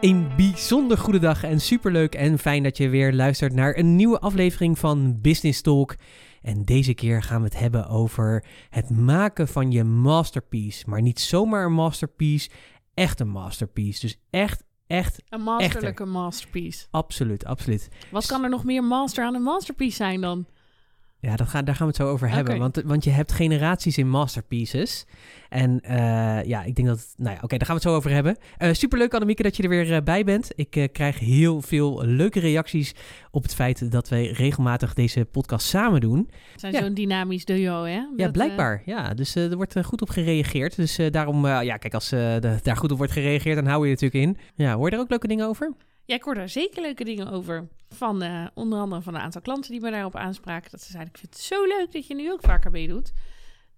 Een bijzonder goede dag en superleuk en fijn dat je weer luistert naar een nieuwe aflevering van Business Talk. En deze keer gaan we het hebben over het maken van je masterpiece. Maar niet zomaar een masterpiece, echt een masterpiece. Dus echt, echt, Een masterlijke masterpiece. absoluut, absoluut. Wat kan er nog meer master aan een masterpiece zijn dan? Ja, dat ga, daar gaan we het zo over hebben. Want, want je hebt generaties in masterpieces. En eh, ja, ik denk dat... Nou ja, oké, daar gaan we het zo over hebben. Eh superleuk, Annemieke, dat je er weer eh, bij bent. Ik krijg heel veel leuke reacties op het feit dat wij regelmatig deze podcast samen doen. We zijn Ja. zo'n dynamisch duo, hè? Ja, blijkbaar. Ja, dus er wordt goed op gereageerd. Dus daarom, ja, kijk, als de- daar goed op wordt gereageerd, dan hou je er natuurlijk in. Ja, hoor je er ook leuke dingen over? Eh, ja, ik hoor daar zeker leuke dingen over. Van eh, onder andere van een aantal klanten die me daarop aanspraken. Dat ze zeiden, ik vind het zo leuk dat je nu ook vaker meedoet.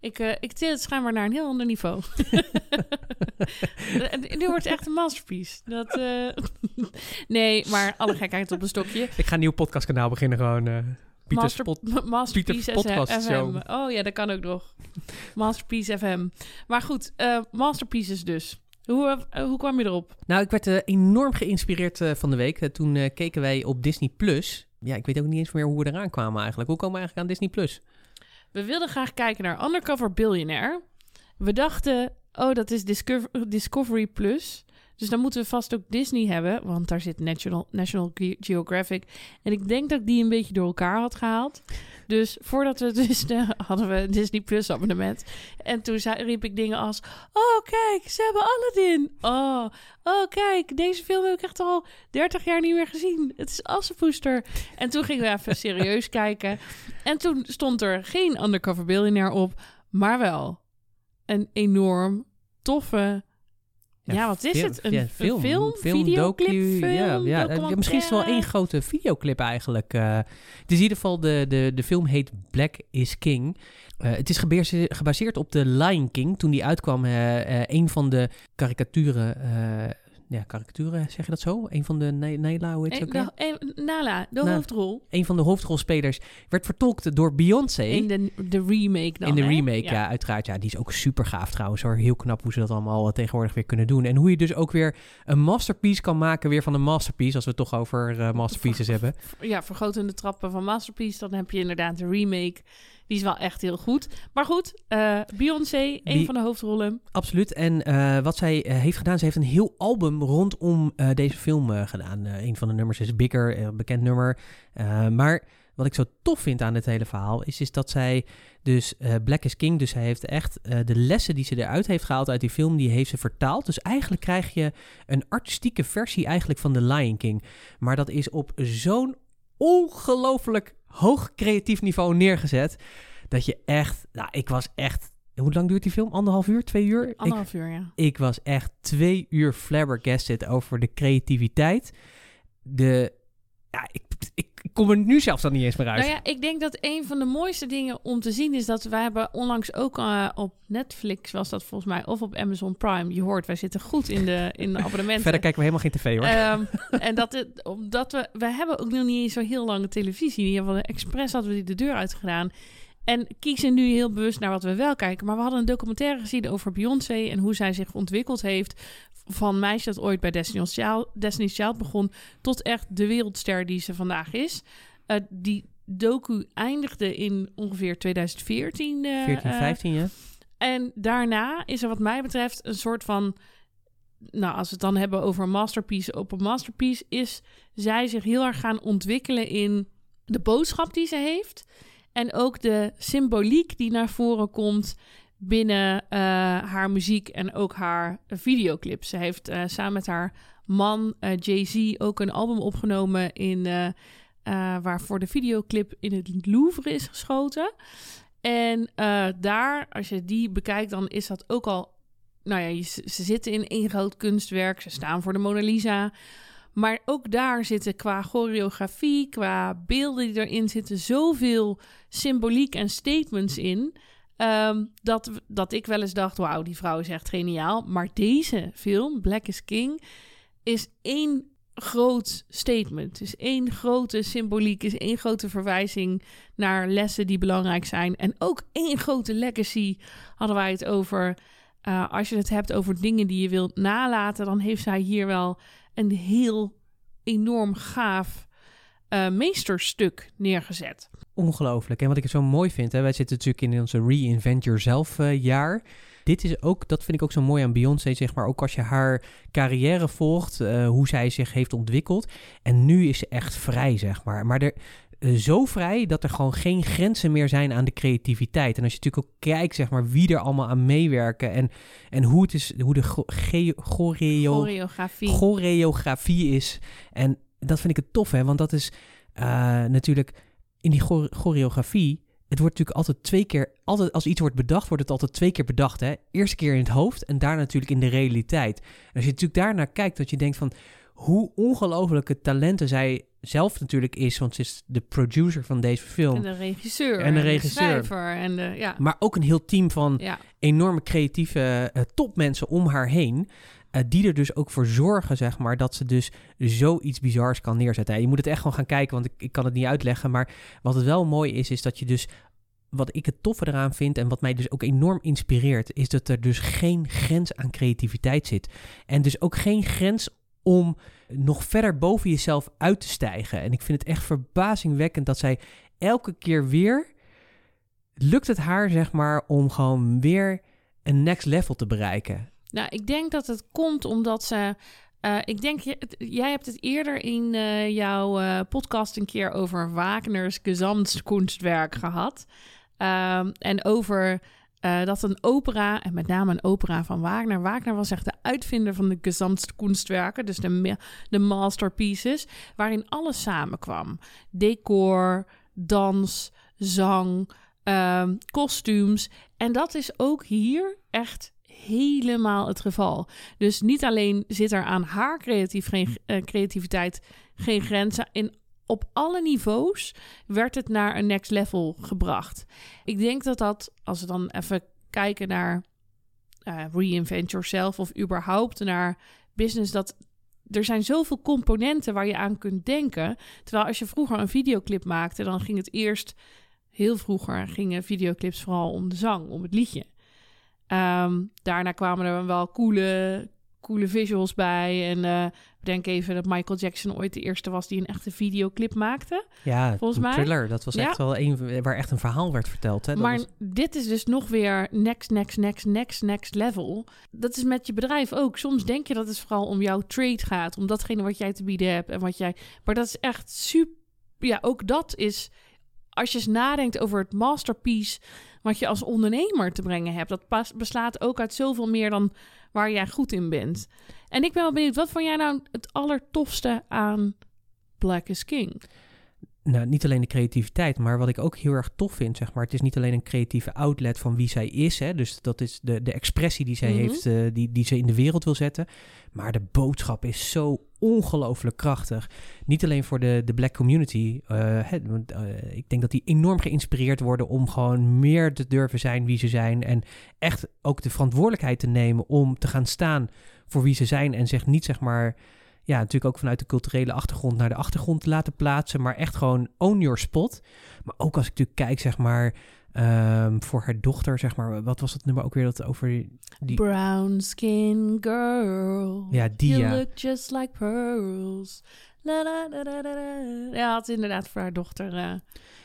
Ik, eh ik til het schijnbaar naar een heel ander niveau. nu wordt het echt een masterpiece. Dat, eh, nee, maar alle gekheid op een stokje. Ik ga een nieuw podcastkanaal beginnen, gewoon... eh Pieters Master, Pod- ma- Masterpiece Podcast FM. Show. Oh ja, dat kan ook nog. Masterpiece FM. Maar goed, eh, Masterpieces dus. Hoe, eh, hoe kwam je erop? Nou, ik werd eh, enorm geïnspireerd eh, van de week. Toen keken wij op Disney Plus. Ja, ik weet ook niet eens meer hoe we eraan kwamen eigenlijk. Hoe komen we eigenlijk aan Disney Plus? We wilden graag kijken naar Undercover Billionaire. We dachten, oh, dat is Discover- Discovery Plus. Dus dan moeten we vast ook Disney hebben, want daar zit National, National Ge- Geographic. En ik denk dat ik die een beetje door elkaar had gehaald. Dus voordat we dus eh, hadden we een Disney Plus abonnement. En toen zei, riep ik dingen als: Oh, kijk, ze hebben Aladdin. Oh, oh, kijk, deze film heb ik echt al 30 jaar niet meer gezien. Het is Assenpoester. En toen gingen we even serieus kijken. En toen stond er geen Undercover Billionaire op, maar wel een enorm toffe. Ja, wat is het? Een, ja, een film, film, videoclip, docu, film, ja, ja, misschien is het wel één grote videoclip eigenlijk. eh. het is in ieder geval, de, de, de film heet Black is King. Eh, het is gebase- gebaseerd op de Lion King. Toen die uitkwam, eh, een van de karikaturen... ja, karikaturen, zeg je dat zo? Een van de Nela, hoe heet ze Eh, Nala, de Na- hoofdrol. Een van de hoofdrolspelers werd vertolkt door Beyoncé. In de, de remake dan, In de hè? remake, ja. uiteraard. Ja, die is ook super gaaf trouwens hoor. Heel knap hoe ze dat allemaal eh, tegenwoordig weer kunnen doen. En hoe je dus ook weer een masterpiece kan maken weer van een masterpiece. Als we het toch over eh, masterpieces hebben. Ja, vergrotende trappen van Masterpiece. Dan heb je inderdaad de remake. Die is wel echt heel goed. Maar goed, eh, Beyoncé, een Die- van de hoofdrollen. Absoluut. En eh, wat zij eh, heeft gedaan, ze heeft een heel album rondom deze film gedaan. Een van de nummers is Bigger, een bekend nummer. Maar wat ik zo tof vind aan het hele verhaal is, is dat zij dus Black is King, dus zij heeft echt de lessen die ze eruit heeft gehaald uit die film, die heeft ze vertaald. Dus eigenlijk krijg je een artistieke versie eigenlijk van The Lion King. Maar dat is op zo'n ongelooflijk hoog creatief niveau neergezet, dat je echt, nou ik was echt, hoe lang duurt die film? Anderhalf uur, twee uur? Ik, Anderhalf uur, ja. ik was echt twee uur flabbergasted over de creativiteit. De, ja, ik, ik kom er nu zelfs dan niet eens meer uit. Nou ja, ik denk dat een van de mooiste dingen om te zien is dat wij hebben onlangs ook eh, op Netflix was dat volgens mij of op Amazon Prime. Je hoort, wij zitten goed in de, in de abonnementen. Verder kijken we helemaal geen tv hoor. Ehm, en dat het, omdat we, we hebben ook nog niet eens zo heel lange televisie. In ieder geval, expres hadden we die de deur uitgedaan. En kiezen nu heel bewust naar wat we wel kijken. Maar we hadden een documentaire gezien over Beyoncé en hoe zij zich ontwikkeld heeft. Van meisje dat ooit bij Destiny's Child, Destiny's Child begon, tot echt de wereldster die ze vandaag is. Eh, die docu eindigde in ongeveer 2014. eh, 14, eh, 15 ja. en daarna is er wat mij betreft een soort van... Nou, als we het dan hebben over een masterpiece op een masterpiece... is zij zich heel erg gaan ontwikkelen in de boodschap die ze heeft. En ook de symboliek die naar voren komt binnen uh, haar muziek en ook haar videoclips. Ze heeft uh, samen met haar man uh, Jay-Z ook een album opgenomen in, waarvoor de videoclip in het Louvre is geschoten. En daar, als je die bekijkt, dan is dat ook al. Nou ja, ze zitten in één groot kunstwerk. Ze staan voor de Mona Lisa. Maar ook daar zitten qua choreografie, qua beelden die erin zitten, zoveel symboliek en statements in. Ehm, dat, dat ik wel eens dacht: wauw, die vrouw is echt geniaal. Maar deze film, Black is King, is één groot statement. Is één grote symboliek, is één grote verwijzing naar lessen die belangrijk zijn. En ook één grote legacy hadden wij het over. Uh, als je het hebt over dingen die je wilt nalaten, dan heeft zij hier wel een heel enorm gaaf uh, meesterstuk neergezet. Ongelooflijk. En wat ik zo mooi vind, hè, wij zitten natuurlijk in onze Reinvent Yourself uh, jaar. Dit is ook, dat vind ik ook zo mooi aan Beyoncé, zeg maar. Ook als je haar carrière volgt, uh, hoe zij zich heeft ontwikkeld. En nu is ze echt vrij, zeg maar. Maar er, uh, zo vrij dat er gewoon geen grenzen meer zijn aan de creativiteit. En als je natuurlijk ook kijkt, zeg maar, wie er allemaal aan meewerken en, en hoe het is, hoe de choreo choreografie. choreografie is. En dat vind ik het tof, hè, want dat is uh, natuurlijk in die choreografie. Het wordt natuurlijk altijd twee keer, altijd als iets wordt bedacht, wordt het altijd twee keer bedacht. Hè? Eerste keer in het hoofd en daarna natuurlijk in de realiteit. En als je natuurlijk daarnaar kijkt, dat je denkt van hoe ongelofelijke talenten zij zelf natuurlijk is, want ze is de producer van deze film. En de regisseur. En de regisseur. En de schrijver. En de, ja. Maar ook een heel team van ja. enorme creatieve uh, topmensen om haar heen. Uh, die er dus ook voor zorgen, zeg maar, dat ze dus zoiets bizars kan neerzetten. En je moet het echt gewoon gaan kijken, want ik, ik kan het niet uitleggen. Maar wat het wel mooi is, is dat je dus wat ik het toffe eraan vind en wat mij dus ook enorm inspireert, is dat er dus geen grens aan creativiteit zit. En dus ook geen grens om nog verder boven jezelf uit te stijgen. En ik vind het echt verbazingwekkend dat zij elke keer weer lukt het haar, zeg maar, om gewoon weer een next level te bereiken. Nou, ik denk dat het komt omdat ze. Uh, ik denk, jij hebt het eerder in uh, jouw uh, podcast een keer over Wagner's Gesamtkunstwerk gehad. Um, en over dat een opera, en met name een opera van Wagner. Wagner was echt de uitvinder van de Gesamtkunstwerken, dus de, masterpieces, waarin alles samenkwam: decor, dans, zang, uh, kostuums. En dat is ook hier echt helemaal het geval. Dus niet alleen zit er aan haar creatief geen, uh, creativiteit geen grenzen. In op alle niveaus werd het naar een next level gebracht. Ik denk dat dat, als we dan even kijken naar uh, reinvent yourself of überhaupt naar business, dat er zijn zoveel componenten waar je aan kunt denken. Terwijl als je vroeger een videoclip maakte, dan ging het eerst, heel vroeger, gingen videoclips vooral om de zang, om het liedje. Um, daarna kwamen er wel coole, coole visuals bij. En uh, denk even dat Michael Jackson ooit de eerste was die een echte videoclip maakte. Ja, volgens mij. Thriller, dat was echt wel een waar echt een verhaal werd verteld. Hè? Dat maar was... dit is dus nog weer next, next, next, next, next level. Dat is met je bedrijf ook. Soms denk je dat het vooral om jouw trade gaat, om datgene wat jij te bieden hebt en wat jij. Maar dat is echt super. Ja, ook dat is. Als je eens nadenkt over het masterpiece wat je als ondernemer te brengen hebt, dat pas, beslaat ook uit zoveel meer dan waar jij goed in bent. En ik ben wel benieuwd, wat vond jij nou het allertofste aan Black is King? Nou, niet alleen de creativiteit, maar wat ik ook heel erg tof vind, zeg maar. Het is niet alleen een creatieve outlet van wie zij is, hè. Dus dat is de, de expressie die zij Mhm. heeft, eh, die, die ze in de wereld wil zetten. Maar de boodschap is zo ongelooflijk krachtig. Niet alleen voor de, de black community. eh, eh, ik denk dat die enorm geïnspireerd worden om gewoon meer te durven zijn wie ze zijn. En echt ook de verantwoordelijkheid te nemen om te gaan staan voor wie ze zijn. En zich niet, zeg maar ja, natuurlijk ook vanuit de culturele achtergrond naar de achtergrond te laten plaatsen. Maar echt gewoon own your spot. Maar ook als ik natuurlijk kijk, zeg maar, ehm, voor haar dochter, zeg maar, wat was het nummer ook weer dat over die... Brown skin girl. Ja, die, You ja. look just like pearls. La, la, la. Ja, is inderdaad voor haar dochter eh,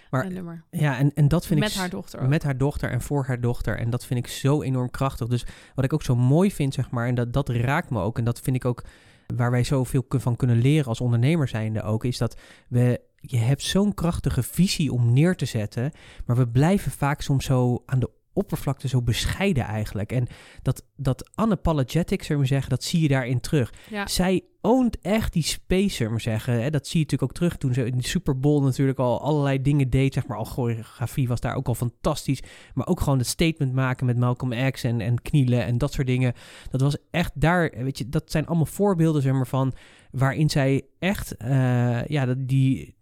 Maar- een nummer. Ja, en, en dat vind Met ik... haar dochter ook. Met haar dochter en voor haar dochter. En dat vind ik zo enorm krachtig. Dus wat ik ook zo mooi vind, zeg maar, en dat, dat raakt me ook. En dat vind ik ook waar wij zoveel van kunnen leren als ondernemer zijnde ook, is dat we je hebt zo'n krachtige visie om neer te zetten, maar we blijven vaak soms zo aan de oppervlakte zo bescheiden eigenlijk. En dat, dat unapologetic, zullen we zeggen, dat zie je daarin terug. Ja. Zij oont echt die space, zullen we zeggen. Hè? Dat zie je natuurlijk ook terug toen ze in de Super Bowl natuurlijk al allerlei dingen deed. Zeg maar, al choreografie was daar ook al fantastisch. Maar ook gewoon het statement maken met Malcolm X en, en knielen en dat soort dingen. Dat was echt daar, weet je, dat zijn allemaal voorbeelden, zeg maar, van waarin zij echt, uh, ja, die,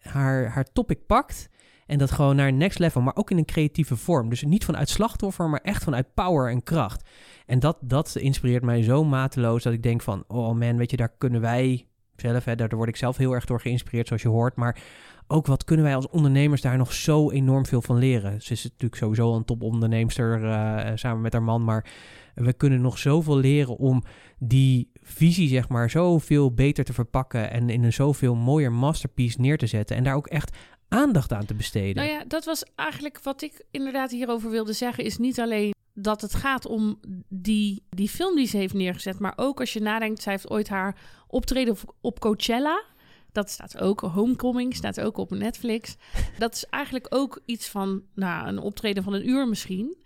haar, haar topic pakt en dat gewoon naar next level, maar ook in een creatieve vorm. Dus niet vanuit slachtoffer, maar echt vanuit power en kracht. En dat, dat inspireert mij zo mateloos dat ik denk van, oh man, weet je, daar kunnen wij zelf, hè, daar word ik zelf heel erg door geïnspireerd, zoals je hoort. Maar ook wat kunnen wij als ondernemers daar nog zo enorm veel van leren. Ze is natuurlijk sowieso een toponderneemster uh, samen met haar man, maar we kunnen nog zoveel leren om die visie, zeg maar, zoveel beter te verpakken en in een zoveel mooier masterpiece neer te zetten. En daar ook echt aandacht aan te besteden. Nou ja, dat was eigenlijk wat ik inderdaad hierover wilde zeggen. Is niet alleen dat het gaat om die, die film die ze heeft neergezet. Maar ook als je nadenkt, zij heeft ooit haar optreden op, op Coachella. Dat staat ook, Homecoming staat ook op Netflix. Dat is eigenlijk ook iets van, nou, een optreden van een uur misschien.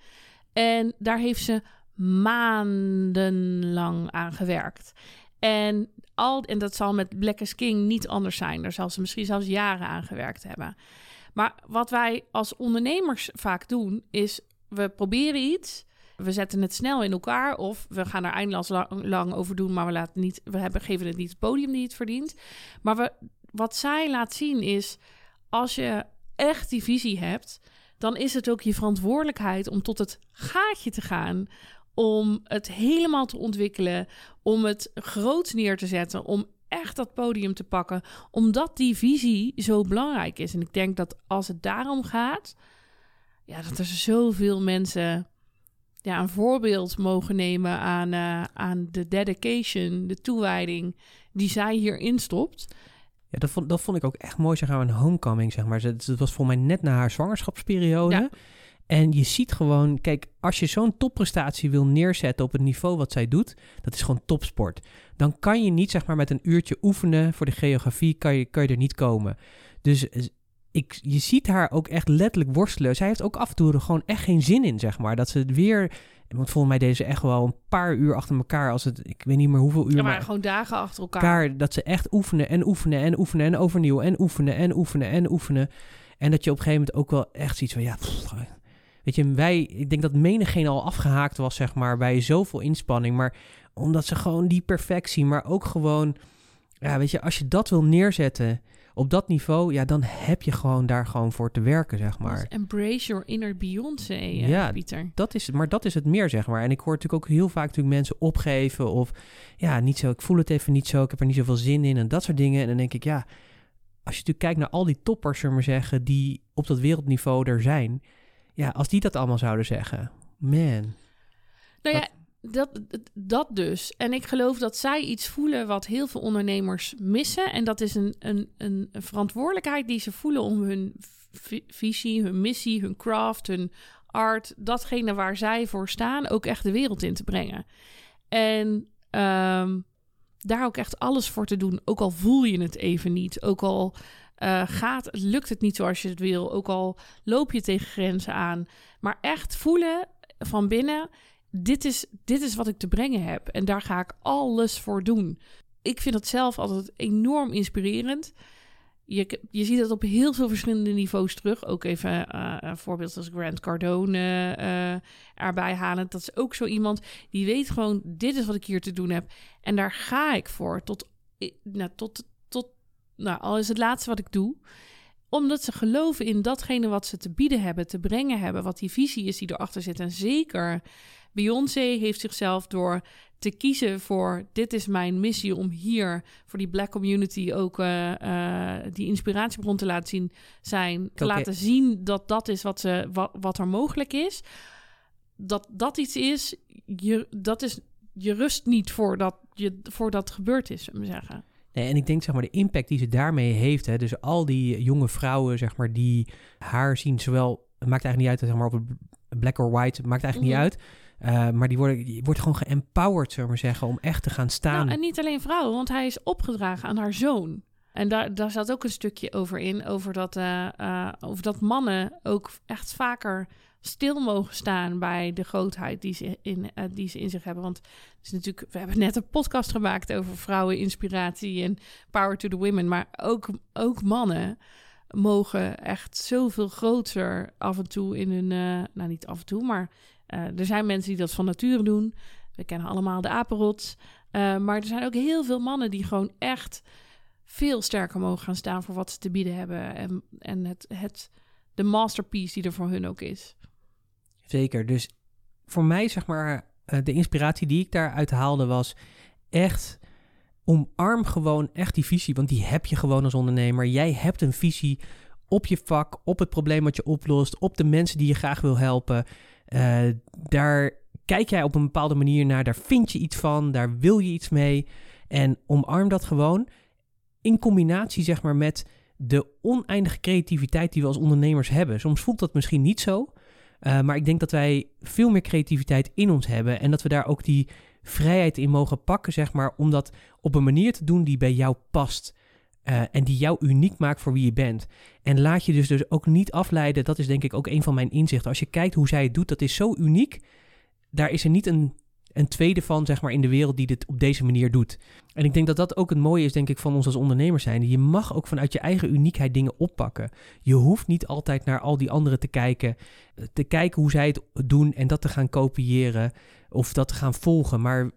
En daar heeft ze maandenlang aan gewerkt. En, al, en dat zal met Black as King niet anders zijn. Daar zal ze misschien zelfs jaren aan gewerkt hebben. Maar wat wij als ondernemers vaak doen, is we proberen iets. We zetten het snel in elkaar of we gaan er eindeloos lang, over doen, maar we, laten niet, we hebben, geven het niet het podium die het verdient. Maar we, wat zij laat zien is, als je echt die visie hebt, dan is het ook je verantwoordelijkheid om tot het gaatje te gaan om het helemaal te ontwikkelen, om het groot neer te zetten, om echt dat podium te pakken, omdat die visie zo belangrijk is. En ik denk dat als het daarom gaat, ja, dat er zoveel mensen ja, een voorbeeld mogen nemen aan, uh, aan de dedication, de toewijding die zij hierin stopt. Ja, dat vond, dat vond ik ook echt mooi, zeg maar, een homecoming, zeg maar. Het was voor mij net na haar zwangerschapsperiode. Ja. En je ziet gewoon, kijk, als je zo'n topprestatie wil neerzetten op het niveau wat zij doet, dat is gewoon topsport. Dan kan je niet, zeg maar, met een uurtje oefenen voor de geografie, kan je, kan je er niet komen. Dus eh, ik, je ziet haar ook echt letterlijk worstelen. Zij heeft ook af en toe er gewoon echt geen zin in, zeg maar. Dat ze het weer. Want volgens mij deze echt wel een paar uur achter elkaar. Als het, ik weet niet meer hoeveel uur. Ja, maar, gewoon dagen achter elkaar. elkaar. Dat ze echt oefenen en oefenen en oefenen en overnieuw en oefenen en oefenen en oefenen. En dat je op een gegeven moment ook wel echt ziet van ja. Weet je, wij, ik denk dat menigeen al afgehaakt was, zeg maar, bij zoveel inspanning. Maar omdat ze gewoon die perfectie, maar ook gewoon, ja, weet je, als je dat wil neerzetten op dat niveau, ja, dan heb je gewoon daar gewoon voor te werken, zeg maar. Dus embrace your inner Beyoncé, uh, ja, Pieter. Dat is, maar dat is het meer, zeg maar. En ik hoor natuurlijk ook heel vaak natuurlijk mensen opgeven of, ja, niet zo, ik voel het even niet zo, ik heb er niet zoveel zin in en dat soort dingen. En dan denk ik, ja, als je natuurlijk kijkt naar al die toppers, zullen we maar zeggen, die op dat wereldniveau er zijn ja, als die dat allemaal zouden zeggen, man. Nou ja, dat, dat dus. En ik geloof dat zij iets voelen wat heel veel ondernemers missen. En dat is een, een, een verantwoordelijkheid die ze voelen om hun visie, hun missie, hun craft, hun art, datgene waar zij voor staan, ook echt de wereld in te brengen. En um, daar ook echt alles voor te doen. Ook al voel je het even niet. Ook al uh, gaat, lukt het niet zoals je het wil. Ook al loop je tegen grenzen aan. Maar echt voelen van binnen: dit is, dit is wat ik te brengen heb. En daar ga ik alles voor doen. Ik vind het zelf altijd enorm inspirerend. Je, je ziet het op heel veel verschillende niveaus terug. Ook even uh, een voorbeeld als Grant Cardone uh, erbij halen. Dat is ook zo iemand die weet gewoon: dit is wat ik hier te doen heb. En daar ga ik voor. Tot, nou, tot, nou, al is het laatste wat ik doe. Omdat ze geloven in datgene wat ze te bieden hebben, te brengen hebben, wat die visie is die erachter zit. En zeker Beyoncé heeft zichzelf door te kiezen voor dit is mijn missie om hier voor die black community ook uh, uh, die inspiratiebron te laten zien zijn. Te laten zien dat dat is wat, ze, wat, wat er mogelijk is. Dat dat iets is, je, dat is, je rust niet voordat, je, voordat het gebeurd is, zullen we zeggen. Nee, en ik denk zeg maar de impact die ze daarmee heeft. Hè, dus al die jonge vrouwen zeg maar die haar zien, zowel het maakt eigenlijk niet uit zeg maar op black or white, het maakt eigenlijk niet mhm. uit. Uh, maar die worden, die wordt gewoon geempowered, zullen we maar zeggen, om echt te gaan staan. Nou, en niet alleen vrouwen, want hij is opgedragen aan haar zoon. En daar, daar zat ook een stukje over in, over dat, eh, eh, over dat mannen ook echt vaker stil mogen staan bij de grootheid die ze in, eh, die ze in zich hebben. Want het is natuurlijk, we hebben net een podcast gemaakt over vrouweninspiratie en power to the women, maar ook, ook mannen mogen echt zoveel groter af en toe in hun, eh, nou niet af en toe, maar eh, er zijn mensen die dat van nature doen. We kennen allemaal de apenrots. Maar er zijn ook heel veel mannen die gewoon echt veel sterker mogen gaan staan voor wat ze te bieden hebben. En, en het, het, de masterpiece die er voor hun ook is. Zeker. Dus voor mij, zeg maar, eh, de inspiratie die ik daaruit haalde was echt omarm gewoon echt die visie, want die heb je gewoon als ondernemer. Jij hebt een visie op je vak, op het probleem wat je oplost, op de mensen die je graag wil helpen. Eh, daar kijk jij op een bepaalde manier naar, daar vind je iets van, daar wil je iets mee. En omarm dat gewoon in combinatie, zeg maar, met de oneindige creativiteit die we als ondernemers hebben. Soms voelt dat misschien niet zo, uh, maar ik denk dat wij veel meer creativiteit in ons hebben en dat we daar ook die vrijheid in mogen pakken, zeg maar, om dat op een manier te doen die bij jou past. Uh, en die jou uniek maakt voor wie je bent. En laat je dus, dus ook niet afleiden. Dat is denk ik ook een van mijn inzichten. Als je kijkt hoe zij het doet, dat is zo uniek. Daar is er niet een, een tweede van, zeg maar, in de wereld die dit op deze manier doet. En ik denk dat dat ook het mooie is, denk ik, van ons als ondernemers zijn. Je mag ook vanuit je eigen uniekheid dingen oppakken. Je hoeft niet altijd naar al die anderen te kijken. Te kijken hoe zij het doen en dat te gaan kopiëren. Of dat te gaan volgen. Maar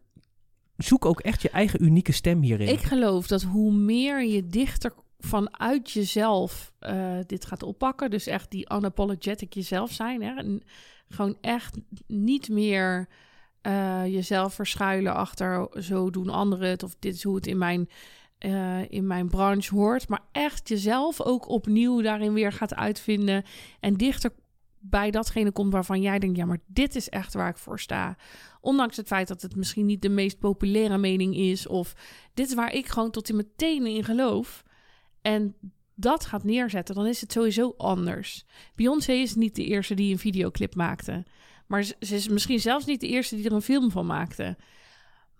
zoek ook echt je eigen unieke stem hierin. Ik geloof dat hoe meer je dichter vanuit jezelf uh, dit gaat oppakken, dus echt die unapologetic jezelf zijn, hè? Gewoon echt niet meer uh, jezelf verschuilen achter zo doen anderen het of dit is hoe het in mijn uh, in mijn branche hoort, maar echt jezelf ook opnieuw daarin weer gaat uitvinden en dichter bij datgene komt waarvan jij denkt, ja, maar dit is echt waar ik voor sta. Ondanks het feit dat het misschien niet de meest populaire mening is, of dit is waar ik gewoon tot in mijn tenen in geloof. En dat gaat neerzetten, dan is het sowieso anders. Beyoncé is niet de eerste die een videoclip maakte. Maar ze is misschien zelfs niet de eerste die er een film van maakte.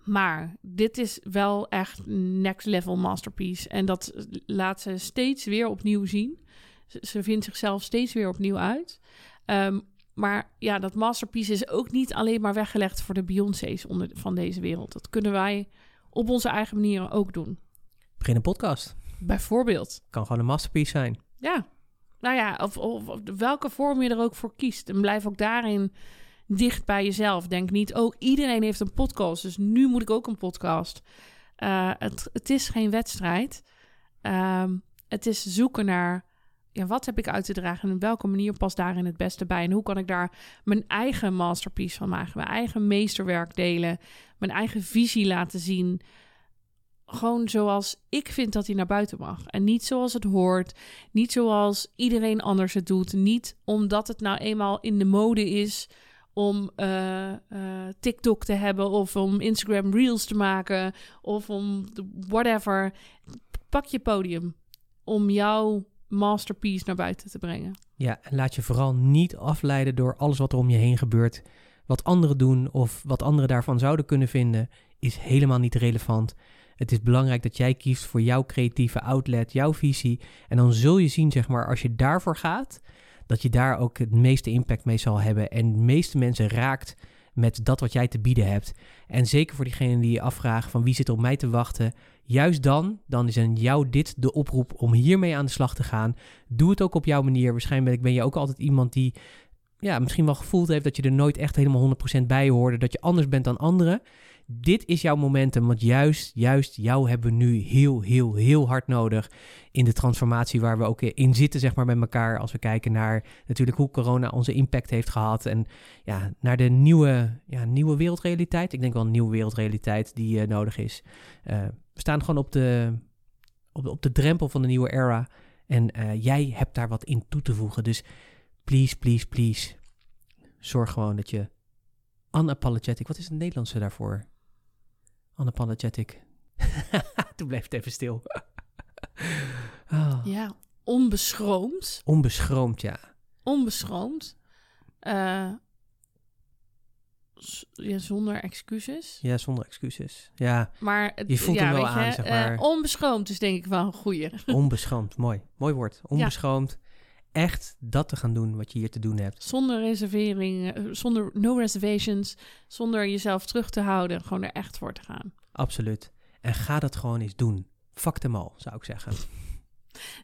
Maar dit is wel echt next level masterpiece. En dat laat ze steeds weer opnieuw zien. Ze, ze vindt zichzelf steeds weer opnieuw uit. Um, maar ja, dat masterpiece is ook niet alleen maar weggelegd voor de Beyoncé's onder, van deze wereld. Dat kunnen wij op onze eigen manier ook doen. Begin een podcast. Bijvoorbeeld. Kan gewoon een masterpiece zijn. Ja. Nou ja, of, of, welke vorm je er ook voor kiest. En blijf ook daarin dicht bij jezelf. Denk niet, oh, iedereen heeft een podcast, dus nu moet ik ook een podcast. Uh, het, het is geen wedstrijd. Um, het is zoeken naar ja, wat heb ik uit te dragen en op welke manier past daarin het beste bij? En hoe kan ik daar mijn eigen masterpiece van maken, mijn eigen meesterwerk delen, mijn eigen visie laten zien? Gewoon zoals ik vind dat hij naar buiten mag. En niet zoals het hoort. Niet zoals iedereen anders het doet. Niet omdat het nou eenmaal in de mode is om uh, uh, TikTok te hebben of om Instagram Reels te maken of om whatever. Pak je podium om jouw masterpiece naar buiten te brengen. Ja, en laat je vooral niet afleiden door alles wat er om je heen gebeurt. Wat anderen doen of wat anderen daarvan zouden kunnen vinden, is helemaal niet relevant. Het is belangrijk dat jij kiest voor jouw creatieve outlet, jouw visie. En dan zul je zien, zeg maar, als je daarvoor gaat, dat je daar ook het meeste impact mee zal hebben. En de meeste mensen raakt met dat wat jij te bieden hebt. En zeker voor diegenen die je afvragen van wie zit op mij te wachten. Juist dan, dan is aan jou dit de oproep om hiermee aan de slag te gaan. Doe het ook op jouw manier. Waarschijnlijk ben je ook altijd iemand die ja, misschien wel gevoeld heeft dat je er nooit echt helemaal 100% bij hoorde. Dat je anders bent dan anderen dit is jouw momentum, want juist, juist jou hebben we nu heel, heel, heel hard nodig in de transformatie waar we ook in zitten, zeg maar, met elkaar. Als we kijken naar natuurlijk hoe corona onze impact heeft gehad en ja, naar de nieuwe, ja, nieuwe wereldrealiteit. Ik denk wel een nieuwe wereldrealiteit die uh, nodig is. Uh, we staan gewoon op de, op, de, op de drempel van de nieuwe era en uh, jij hebt daar wat in toe te voegen. Dus please, please, please, zorg gewoon dat je unapologetic, wat is het Nederlandse daarvoor? Unapologetic. Toen bleef het even stil. oh. Ja, onbeschroomd. Onbeschroomd, ja. Onbeschroomd. Uh, z- ja, zonder excuses. Ja, zonder excuses. Ja, Maar het, Je voelt ja, hem wel je, aan, zeg eh, maar. onbeschroomd is denk ik wel een goeie. onbeschoomd. Mooi. Mooi woord. Onbeschoomd. Echt dat te gaan doen wat je hier te doen hebt. Zonder reservering, eh, zonder no reservations, zonder jezelf terug te houden. Gewoon er echt voor te gaan. Absoluut. En ga dat gewoon eens doen. Fuck them all, zou ik zeggen.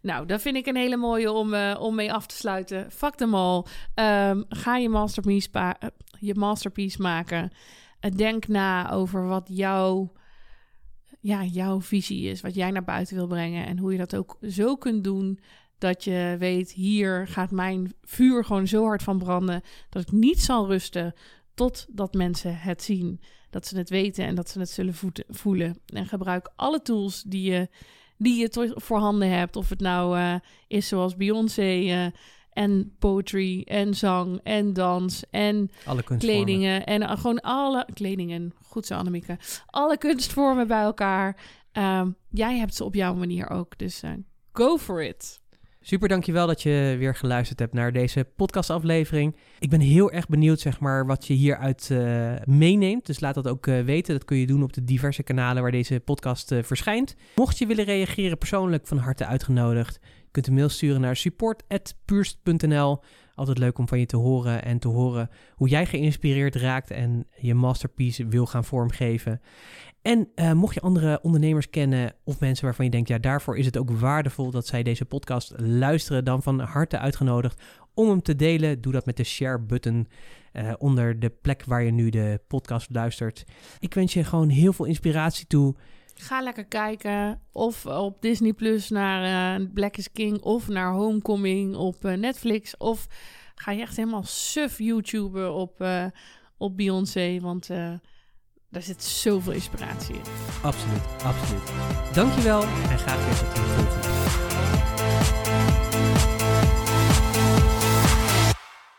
Nou, dat vind ik een hele mooie om, eh, om mee af te sluiten. Fuck them all. Ehm, ga je masterpiece, eh, je masterpiece maken. Denk na over wat jouw, ja, jouw visie is. Wat jij naar buiten wil brengen. En hoe je dat ook zo kunt doen dat je weet... hier gaat mijn vuur gewoon zo hard van branden... dat ik niet zal rusten totdat mensen het zien. Dat ze het weten en dat ze het zullen voelen. En gebruik alle tools die je die je voorhanden hebt. Of het nou eh, is zoals Beyoncé eh, en poetry en zang en dans en Alle kledingen. En eh, gewoon alle kledingen. Goed zo, Annemieke. Alle kunstvormen bij elkaar. Ehm, jij hebt ze op jouw manier ook. Dus go for it. Super, dankjewel dat je weer geluisterd hebt naar deze podcastaflevering. Ik ben heel erg benieuwd, zeg maar, wat je hieruit eh, meeneemt. Dus laat dat ook eh, weten. Dat kun je doen op de diverse kanalen waar deze podcast eh, verschijnt. Mocht je willen reageren persoonlijk, van harte uitgenodigd. Je kunt een mail sturen naar support.puurst.nl. Altijd leuk om van je te horen en te horen hoe jij geïnspireerd raakt en je masterpiece wil gaan vormgeven. En eh, mocht je andere ondernemers kennen of mensen waarvan je denkt, ja, daarvoor is het ook waardevol dat zij deze podcast luisteren, dan van harte uitgenodigd om hem te delen. Doe dat met de share-button eh, onder de plek waar je nu de podcast luistert. Ik wens je gewoon heel veel inspiratie toe. Ga lekker kijken. Of op Disney Plus naar eh, Black is King. Of naar Homecoming op eh, Netflix. Of ga je echt helemaal suf YouTuber op, eh, op Beyoncé. Want daar zit zoveel inspiratie in. Absoluut, absoluut. Dankjewel en graag weer tot de volgende.